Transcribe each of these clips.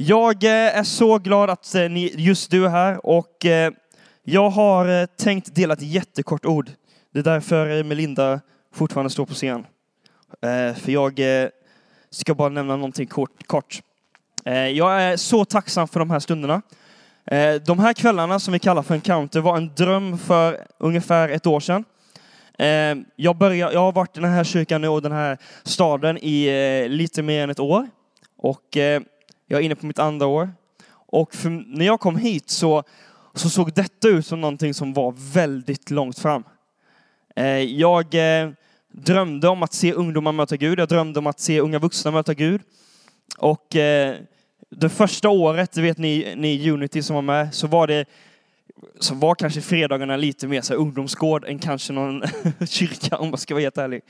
Jag eh, är så glad att eh, ni, just du är här och eh, jag har tänkt dela ett jättekort ord. Det är därför Melinda fortfarande står på scen. För jag ska bara nämna någonting kort. kort. Jag är så tacksam för de här stunderna. De här kvällarna som vi kallar för Encounter var en dröm för ungefär ett år sedan. Jag, började, jag har varit i den här kyrkan och den här staden i lite mer än ett år. Och jag är inne på mitt andra år. Och för, när jag kom hit så, så såg detta ut som någonting som var väldigt långt fram. Eh, jag eh, drömde om att se ungdomar möta Gud. Jag drömde om att se unga vuxna möta Gud. Och eh, det första året, det vet ni, ni Unity som var med, så var det så var kanske fredagarna lite mer så ungdomsgård än kanske någon kyrka om man ska vara helt ärlig.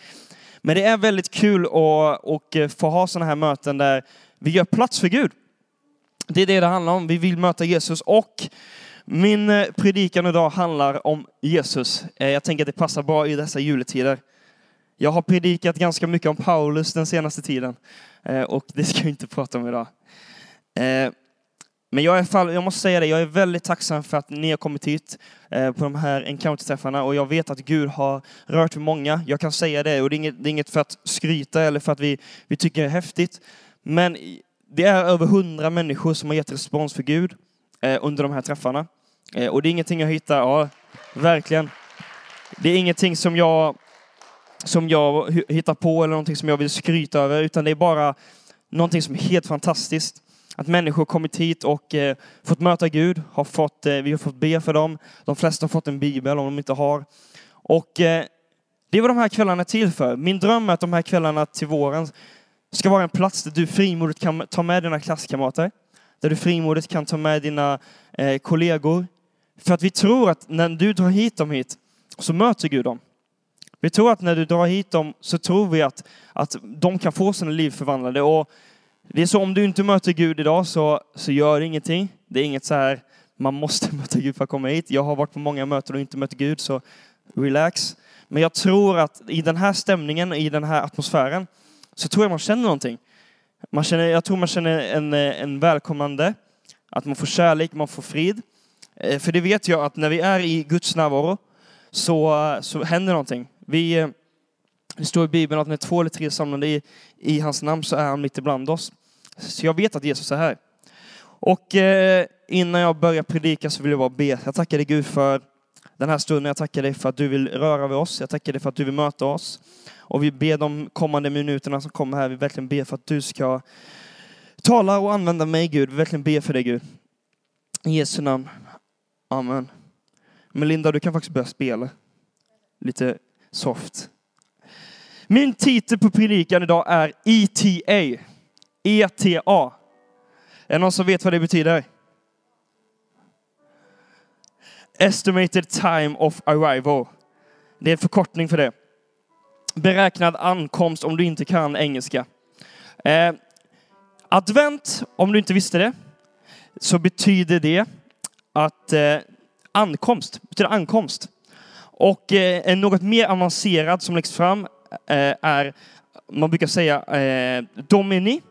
Men det är väldigt kul att och få ha sådana här möten där vi gör plats för Gud. Det är det det handlar om. Vi vill möta Jesus och min eh, predikan idag handlar om Jesus. Eh, jag tänker att det passar bra i dessa juletider. Jag har predikat ganska mycket om Paulus den senaste tiden eh, och det ska jag inte prata om idag. Men jag, är, jag måste säga det, jag är väldigt tacksam för att ni har kommit hit på de här encounter-träffarna och jag vet att Gud har rört många. Jag kan säga det och det är inget, det är inget för att skryta eller för att vi, vi tycker det är häftigt. Men det är över hundra människor som har gett respons för Gud eh, under de här träffarna. Eh, och det är ingenting jag hittar, ja, verkligen. Det är ingenting som jag, som jag hittar på eller någonting som jag vill skryta över, utan det är bara någonting som är helt fantastiskt. Att människor kommit hit och eh, fått möta Gud, har fått, eh, vi har fått be för dem. De flesta har fått en bibel om de inte har. Och eh, det var de här kvällarna till för. Min dröm är att de här kvällarna till våren ska vara en plats där du frimodigt kan ta med dina klasskamrater, där du frimodigt kan ta med dina eh, kollegor. För att vi tror att när du drar hit dem hit så möter Gud dem. Vi tror att när du drar hit dem så tror vi att, att de kan få sina liv förvandlade. Och det är så om du inte möter Gud idag så, så gör det ingenting. Det är inget så här, man måste möta Gud för att komma hit. Jag har varit på många möten och inte mött Gud, så relax. Men jag tror att i den här stämningen, i den här atmosfären, så tror jag man känner någonting. Man känner, jag tror man känner en, eh, en välkomnande, att man får kärlek, man får frid. Eh, för det vet jag att när vi är i Guds närvaro så, eh, så händer någonting. Vi, det står i Bibeln att när två eller tre samlade i, i hans namn så är han mitt ibland oss. Så jag vet att Jesus är här. Och eh, innan jag börjar predika så vill jag bara be. Jag tackar dig Gud för den här stunden. Jag tackar dig för att du vill röra vid oss. Jag tackar dig för att du vill möta oss. Och vi ber de kommande minuterna som kommer här, vi verkligen ber för att du ska tala och använda mig Gud. Vi verkligen ber för dig Gud. I Jesu namn. Amen. Melinda, du kan faktiskt börja spela. Lite soft. Min titel på predikan idag är ETA. ETA. Är det någon som vet vad det betyder? Estimated time of arrival. Det är en förkortning för det beräknad ankomst om du inte kan engelska. Eh, advent, om du inte visste det, så betyder det att eh, ankomst, betyder ankomst. Och eh, en något mer avancerad som läggs fram eh, är, man brukar säga eh, Domini,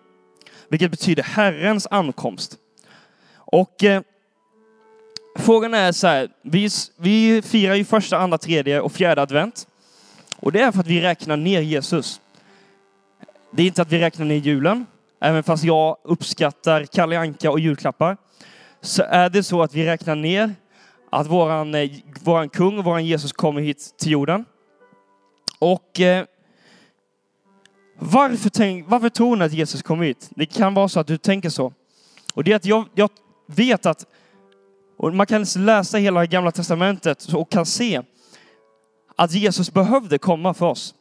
vilket betyder Herrens ankomst. Och eh, frågan är så här, vi, vi firar ju första, andra, tredje och fjärde advent. Och det är för att vi räknar ner Jesus. Det är inte att vi räknar ner julen, även fast jag uppskattar Kalle Anka och julklappar, så är det så att vi räknar ner att våran, eh, våran kung, våran Jesus kommer hit till jorden. Och eh, varför, tänk, varför tror ni att Jesus kom hit? Det kan vara så att du tänker så. Och det är att jag, jag vet att, och man kan läsa hela gamla testamentet och kan se att Jesus behövde komma för oss.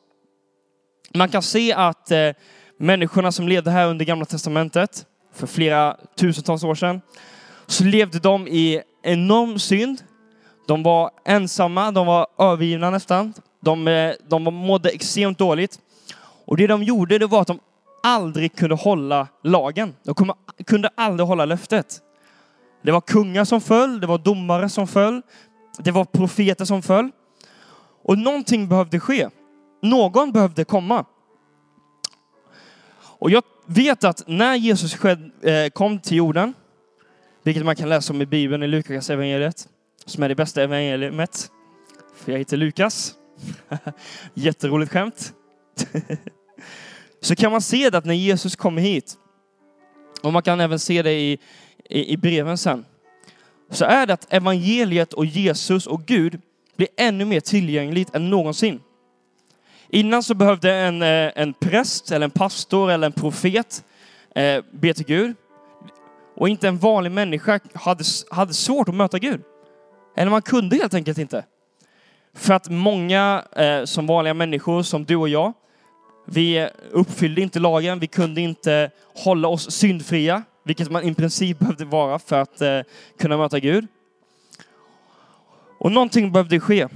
Man kan se att eh, människorna som levde här under Gamla Testamentet för flera tusentals år sedan, så levde de i enorm synd. De var ensamma, de var övergivna nästan. De, eh, de mådde extremt dåligt. Och det de gjorde, det var att de aldrig kunde hålla lagen. De kunde aldrig hålla löftet. Det var kungar som föll, det var domare som föll, det var profeter som föll. Och någonting behövde ske. Någon behövde komma. Och jag, vet att när Jesus eh, kom till jorden, vilket man kan läsa om i Bibeln i Lukas evangeliet, som är det bästa evangeliet, för jag heter Lukas. Jätteroligt skämt. så kan man se det att när Jesus kommer hit, och man kan även se det i, i, i breven sen, så är det att evangeliet och Jesus och Gud blir ännu mer tillgängligt än någonsin. Innan så behövde en, eh, en präst, eller en pastor eller en profet eh, be till Gud. Och inte en vanlig människa hade, hade svårt att möta Gud. Eller man kunde helt enkelt inte. För att många eh, som vanliga människor, som du och jag, vi uppfyllde inte lagen, vi kunde inte hålla oss syndfria, vilket man i princip behövde vara för att eh, kunna möta Gud. Och någonting behövde ske.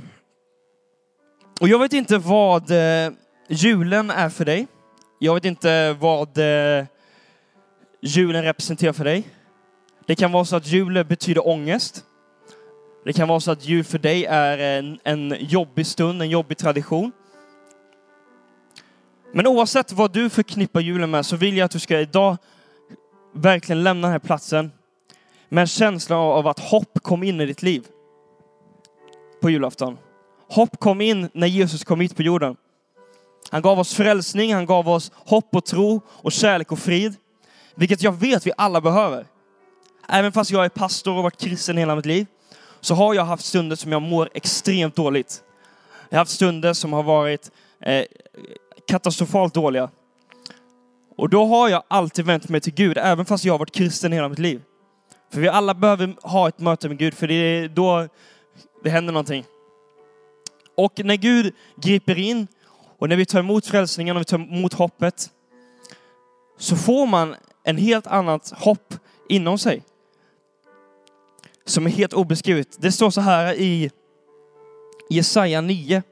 Och jag vet inte vad eh, julen är för dig. Jag vet inte vad eh, julen representerar för dig. Det kan vara så att julen betyder ångest. Det kan vara så att jul för dig är en, en jobbig stund, en jobbig tradition. Men oavsett vad du förknippar julen med så vill jag att du ska idag verkligen lämna den här platsen med en känsla av att hopp kom in i ditt liv på julafton. Hopp kom in när Jesus kom hit på jorden. Han gav oss frälsning, han gav oss hopp och tro och kärlek och frid. Vilket jag vet vi alla behöver. Även fast jag är pastor och varit kristen hela mitt liv så har jag haft stunder som jag mår extremt dåligt. Jag har haft stunder som har varit eh, katastrofalt dåliga. Och då har jag alltid vänt mig till Gud, även fast jag har varit kristen hela mitt liv. För vi alla behöver ha ett möte med Gud, för det är då det händer någonting. Och när Gud griper in och när vi tar emot frälsningen och vi tar emot hoppet så får man en helt annat hopp inom sig. Som är helt obeskrivet. Det står så här i Jesaja 9.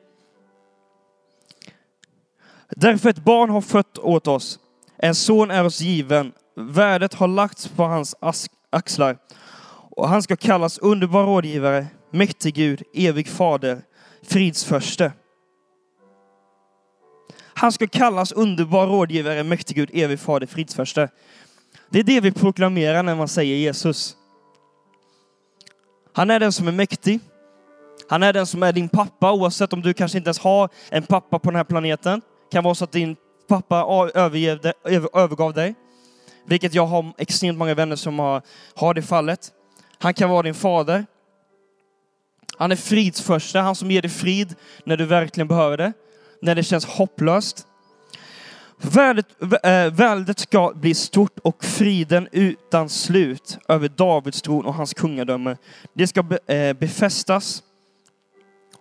Därför ett barn har fött åt oss, en son är oss given, värdet har lagts på hans axlar och han ska kallas underbar rådgivare, mäktig Gud, evig fader, fridsförste. Han ska kallas underbar rådgivare, mäktig Gud, evig fader, fridsförste. Det är det vi proklamerar när man säger Jesus. Han är den som är mäktig. Han är den som är din pappa, oavsett om du kanske inte ens har en pappa på den här planeten. Det kan vara så att din pappa övergav dig. Vilket jag har extremt många vänner som har, har det fallet. Han kan vara din fader. Han är fridsförsta, han som ger dig frid när du verkligen behöver det. När det känns hopplöst. Värdet, äh, eh, väldet ska bli stort och friden utan slut över Davids tron och hans kungadöme. Det ska be, äh, befästas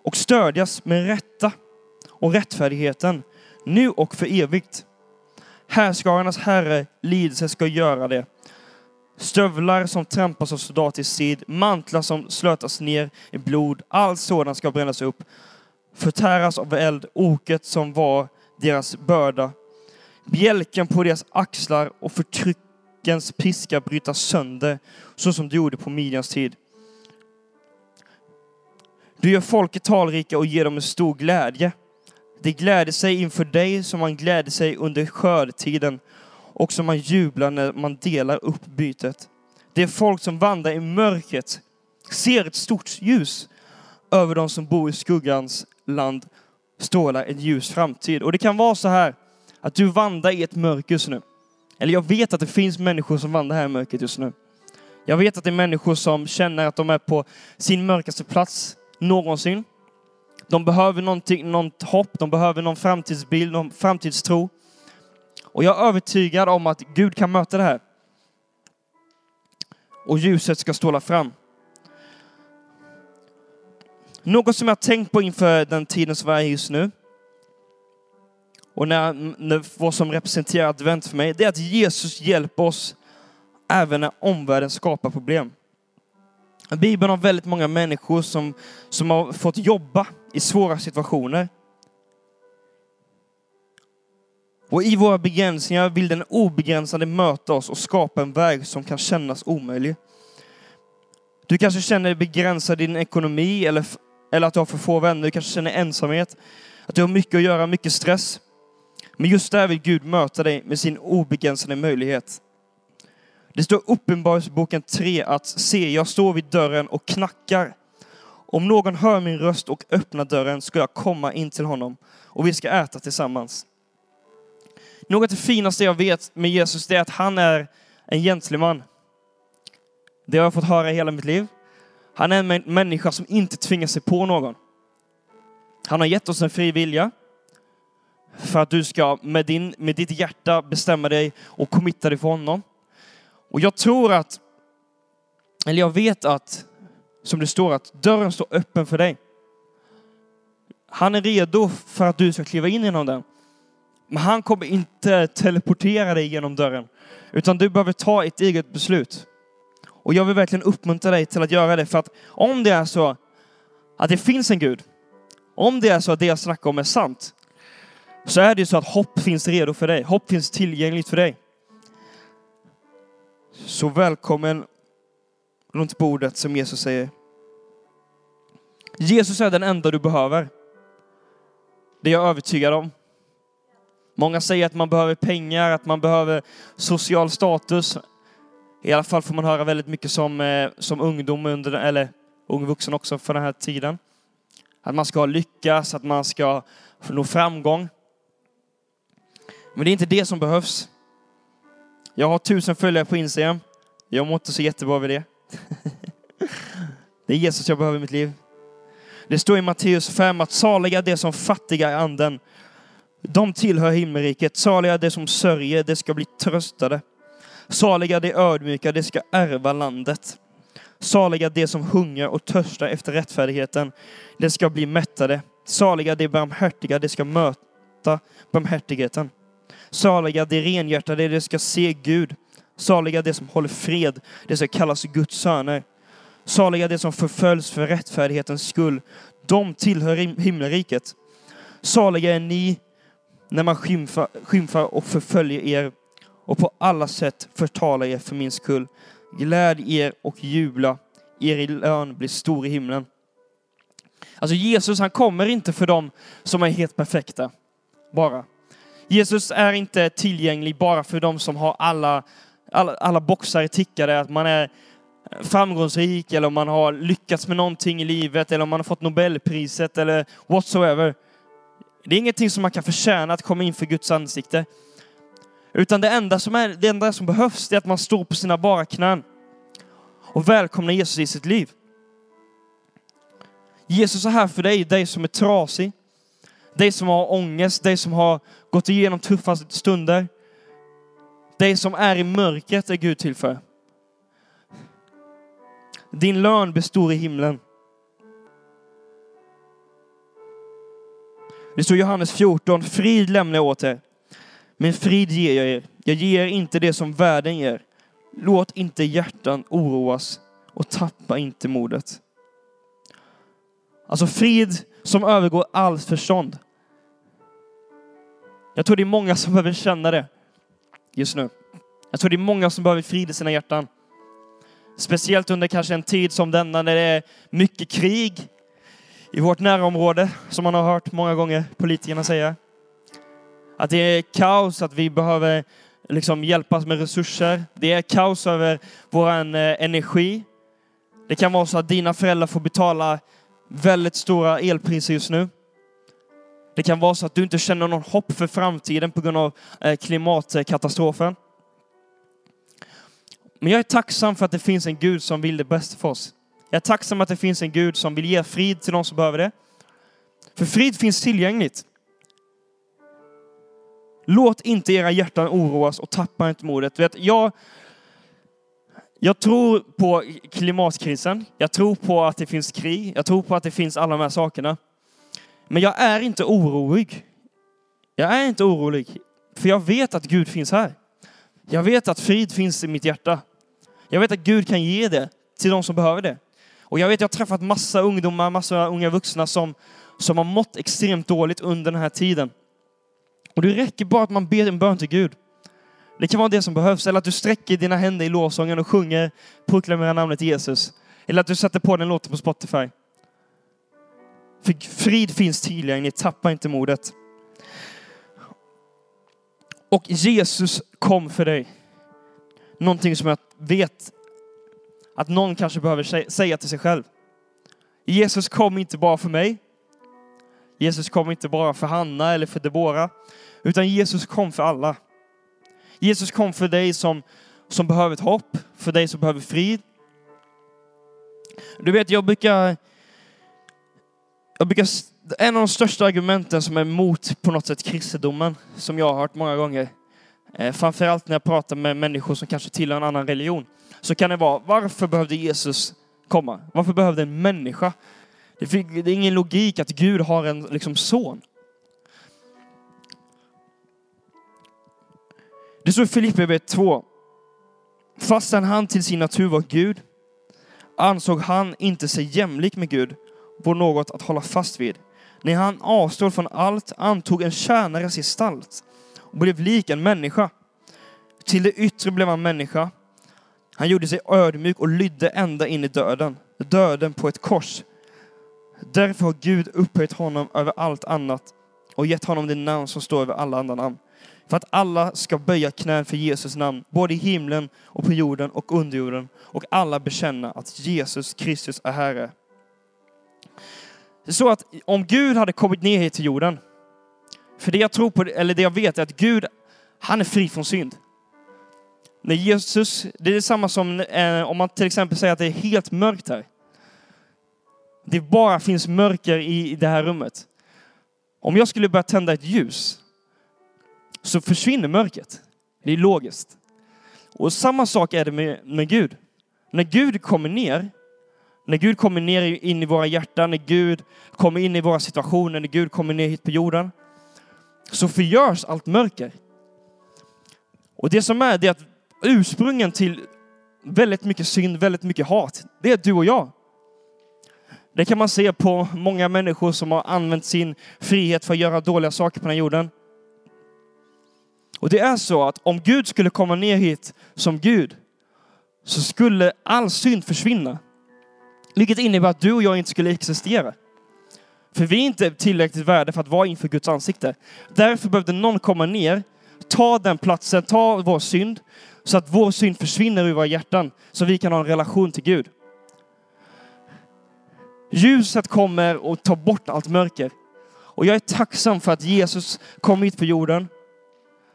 och stödjas med rätta och rättfärdigheten nu och för evigt. Härskarnas herre lidelse ska göra det. Stövlar som trampas av soldat i sid, mantlar som slötas ner i blod, allt sådant ska brännas upp, förtäras av eld, oket som var deras börda, bjälken på deras axlar och förtryckens piska brytas sönder, så som du gjorde på Midjans tid. Du gör folket talrika och ger dem en stor glädje. De gläder sig inför dig som man gläder sig under skördetiden och som man jublar när man delar upp bytet. Det är folk som vandrar i mörkret, ser ett stort ljus. Över de som bor i skuggans land strålar en ljus framtid. Och det kan vara så här att du vandrar i ett mörker just nu. Eller jag vet att det finns människor som vandrar här i mörkret just nu. Jag vet att det är människor som känner att de är på sin mörkaste plats någonsin. De behöver någonting, något hopp, de behöver någon framtidsbild, någon framtidstro. Och jag är övertygad om att Gud kan möta det här. Och ljuset ska stråla fram. Något som jag har tänkt på inför den tiden som är just nu, och när, när, vad som representerar advent för mig, det är att Jesus hjälper oss även när omvärlden skapar problem. Bibeln har väldigt många människor som, som har fått jobba i svåra situationer. Och i våra begränsningar vill den obegränsade möta oss och skapa en väg som kan kännas omöjlig. Du kanske känner dig begränsad i din ekonomi eller, eller att du har för få vänner. Du kanske känner ensamhet, att du har mycket att göra, mycket stress. Men just där vill Gud möta dig med sin obegränsade möjlighet. Det står Uppenbarelseboken 3 att se, jag står vid dörren och knackar. Om någon hör min röst och öppnar dörren ska jag komma in till honom och vi ska äta tillsammans. Något av det finaste jag vet med Jesus är att han är en gentleman. Det har jag fått höra hela mitt liv. Han är en människa som inte tvingar sig på någon. Han har gett oss en fri vilja för att du ska med, din, med ditt hjärta bestämma dig och committa dig för honom. Och jag tror att, eller jag vet att, som det står, att dörren står öppen för dig. Han är redo för att du ska kliva in genom den. Men han kommer inte teleportera dig genom dörren, utan du behöver ta ett eget beslut. Och jag vill verkligen uppmuntra dig till att göra det, för att om det är så att det finns en Gud, om det är så att det jag snackar om är sant, så är det så att hopp finns redo för dig. Hopp finns tillgängligt för dig. Så välkommen runt bordet som Jesus säger. Jesus är den enda du behöver. Det är jag övertygad om. Många säger att man behöver pengar, att man behöver social status. I alla fall får man höra väldigt mycket som, eh, som ungdom, under, eller ung vuxen också för den här tiden. Att man ska lyckas, att man ska nå framgång. Men det är inte det som behövs. Jag har tusen följare på Instagram. Jag mår inte så jättebra över det. Det är Jesus jag behöver i mitt liv. Det står i Matteus 5 att saliga de som fattiga i anden. De tillhör himmelriket. Saliga de som sörjer, de ska bli tröstade. Saliga de ödmjuka, de ska ärva landet. Saliga de som hungrar och törstar efter rättfärdigheten, de ska bli mättade. Saliga de barmhärtiga, de ska möta barmhärtigheten. Saliga de renhjärtade, de ska se Gud. Saliga de som håller fred, de ska kallas Guds söner. Saliga de som förföljs för rättfärdighetens skull, de tillhör himmelriket. Saliga är ni när man skymfar, skymfar och förföljer er och på alla sätt förtalar er för min skull. Gläd er och jubla, er lön blir stor i himlen. Alltså Jesus, han kommer inte för dem som är helt perfekta, bara. Jesus är inte tillgänglig bara för dem som har alla, alla, alla boxar tickade, att man är framgångsrik eller om man har lyckats med någonting i livet eller om man har fått Nobelpriset eller whatsoever. Det är ingenting som man kan förtjäna att komma in för Guds ansikte. Utan det enda som, är, det enda som behövs är att man står på sina bara knän och välkomnar Jesus i sitt liv. Jesus är här för dig, dig som är trasig, dig som har ångest, dig som har gått igenom tuffa stunder. Dig som är i mörkret är Gud till för. Din lön består i himlen. Det står i Johannes 14, frid lämnar jag åt er, men frid ger jag er. Jag ger er inte det som världen ger. Låt inte hjärtan oroas och tappa inte modet. Alltså frid som övergår allt förstånd. Jag tror det är många som behöver känna det just nu. Jag tror det är många som behöver frid i sina hjärtan. Speciellt under kanske en tid som denna när det är mycket krig i vårt närområde, som man har hört många gånger politikerna säga. Att det är kaos, att vi behöver liksom hjälpas med resurser. Det är kaos över vår eh, energi. Det kan vara så att dina föräldrar får betala väldigt stora elpriser just nu. Det kan vara så att du inte känner någon hopp för framtiden på grund av eh, klimatkatastrofen. Men jag är tacksam för att det finns en Gud som vill det bästa för oss. Jag är tacksam att det finns en Gud som vill ge frid till de som behöver det. För frid finns tillgängligt. Låt inte era hjärtan oroas och tappa inte modet. Vet, jag, jag tror på klimatkrisen. Jag tror på att det finns krig. Jag tror på att det finns alla de här sakerna. Men jag är inte orolig. Jag är inte orolig, för jag vet att Gud finns här. Jag vet att frid finns i mitt hjärta. Jag vet att Gud kan ge det till de som behöver det. Och jag vet, jag har träffat massa ungdomar, massa unga vuxna som, som har mått extremt dåligt under den här tiden. Och det räcker bara att man ber en bön till Gud. Det kan vara det som behövs. Eller att du sträcker dina händer i lovsången och sjunger, proklamerar namnet Jesus. Eller att du sätter på den låten på Spotify. För frid finns tillgänglig, tappa inte modet. Och Jesus kom för dig. Någonting som jag vet att någon kanske behöver säga till sig själv. Jesus kom inte bara för mig. Jesus kom inte bara för Hanna eller för Debora, utan Jesus kom för alla. Jesus kom för dig som, som behöver ett hopp, för dig som behöver frid. Du vet, jag brukar, jag brukar en av de största argumenten som är emot på något sätt kristendomen, som jag har hört många gånger, eh, framförallt när jag pratar med människor som kanske tillhör en annan religion, så kan det vara, varför behövde Jesus komma? Varför behövde en människa? Det, är ingen logik att Gud har en liksom, son. Det står i Filipperbrevet 2. Fastän han till sin natur var Gud ansåg han inte sig jämlik med Gud på något att hålla fast vid. När han avstod från allt antog en tjänares gestalt och blev lik en människa. Till det yttre blev han människa. Han gjorde sig ödmjuk och lydde ända in i döden, döden på ett kors. Därför har Gud upphöjt honom över allt annat och gett honom det namn som står över alla andra namn. För att alla ska böja knän för Jesus namn, både i himlen och på jorden och under jorden, och alla bekänna att Jesus Kristus är Herre. Det är så att om Gud hade kommit ner hit till jorden, för det jag tror på, eller det jag vet är att Gud, han är fri från synd. När Jesus, det är detsamma som eh, om man till exempel säger att det är helt mörkt här. Det bara finns mörker i det här rummet. Om jag skulle börja tända ett ljus så försvinner mörkret. Det är logiskt. Och samma sak är det med, med Gud. När Gud kommer ner, när Gud kommer ner in i våra hjärtan, när Gud kommer in i våra situationer, när Gud kommer ner hit på jorden, så förgörs allt mörker. Och det som är, det är att ursprungen till väldigt mycket synd, väldigt mycket hat, det är du och jag. Det kan man se på många människor som har använt sin frihet för att göra dåliga saker på den här jorden. Och det är så att om Gud skulle komma ner hit som Gud så skulle all synd försvinna. Vilket innebär att du och jag inte skulle existera. För vi är inte tillräckligt värda för att vara inför Guds ansikte. Därför behövde någon komma ner, ta den platsen, ta vår synd, så att vår synd försvinner ur våra hjärtan, så vi kan ha en relation till Gud. Ljuset kommer och tar bort allt mörker. Och jag är tacksam för att Jesus kom hit på jorden.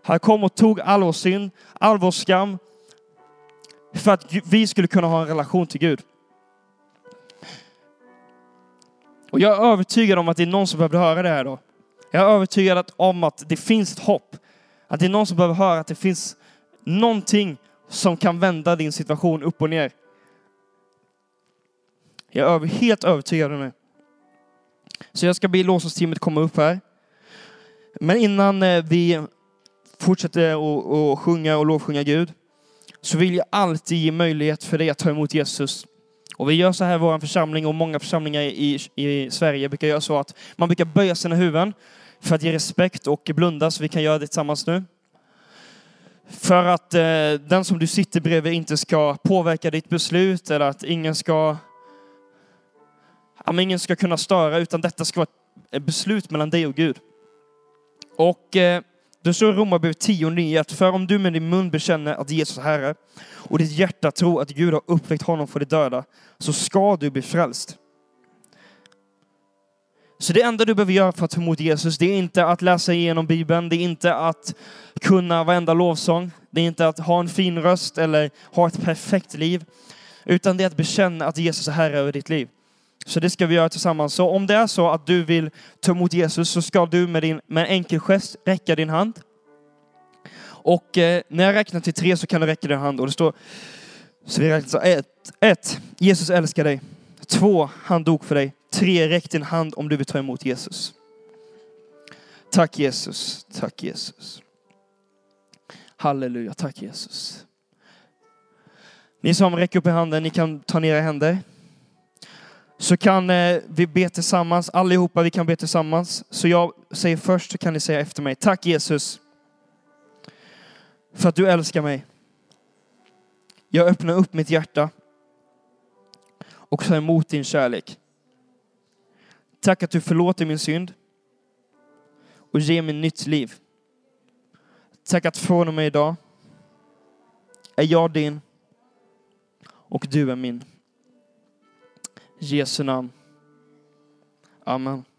Han kom och tog all vår synd, all vår skam, för att vi skulle kunna ha en relation till Gud. Och jag är övertygad om att det är någon som behöver höra det här då. Jag är övertygad om att det finns ett hopp. Att det är någon som behöver höra att det finns någonting som kan vända din situation upp och ner. Jag är helt övertygad om det. Så jag ska be låtsasteamet komma upp här. Men innan eh, vi fortsätter att sjunga och lovsjunga Gud så vill jag alltid ge möjlighet för dig att ta emot Jesus. Och vi gör så här i vår församling och många församlingar i, i Sverige brukar göra så att man brukar böja sina huvuden för att ge respekt och blunda så vi kan göra det tillsammans nu. För att eh, den som du sitter bredvid inte ska påverka ditt beslut eller att ingen ska ingen ska kunna störa, utan detta ska vara ett beslut mellan dig och Gud. Och eh, det står i Romarbrevet 10 och 9 att för om du med din mun bekänner att Jesus är Herre och ditt hjärta tror att Gud har uppväckt honom för de döda, så ska du bli frälst. Så det enda du behöver göra för att ta emot Jesus, det är inte att läsa igenom Bibeln, det är inte att kunna varenda lovsång, det är inte att ha en fin röst eller ha ett perfekt liv, utan det är att bekänna att Jesus är Herre över ditt liv. Så det ska vi göra tillsammans. Så om det är så att du vill ta emot Jesus så ska du med, din, med en enkel gest räcka din hand. Och eh, när jag räknar till tre så kan du räcka din hand och det står så vi räknar så ett, ett, Jesus älskar dig. Två, han dog för dig. Tre, räck din hand om du vill ta emot Jesus. Tack Jesus, tack Jesus. Halleluja, tack Jesus. Ni som räcker upp i handen, ni kan ta ner era händer så kan eh, vi be tillsammans, allihopa vi kan be tillsammans. Så jag säger först så kan ni säga efter mig. Tack Jesus för att du älskar mig. Jag öppnar upp mitt hjärta och tar emot din kärlek. Tack att du förlåter min synd och ger mig nytt liv. Tack att från och med idag är jag din och du är min. Jesu namn. Amen.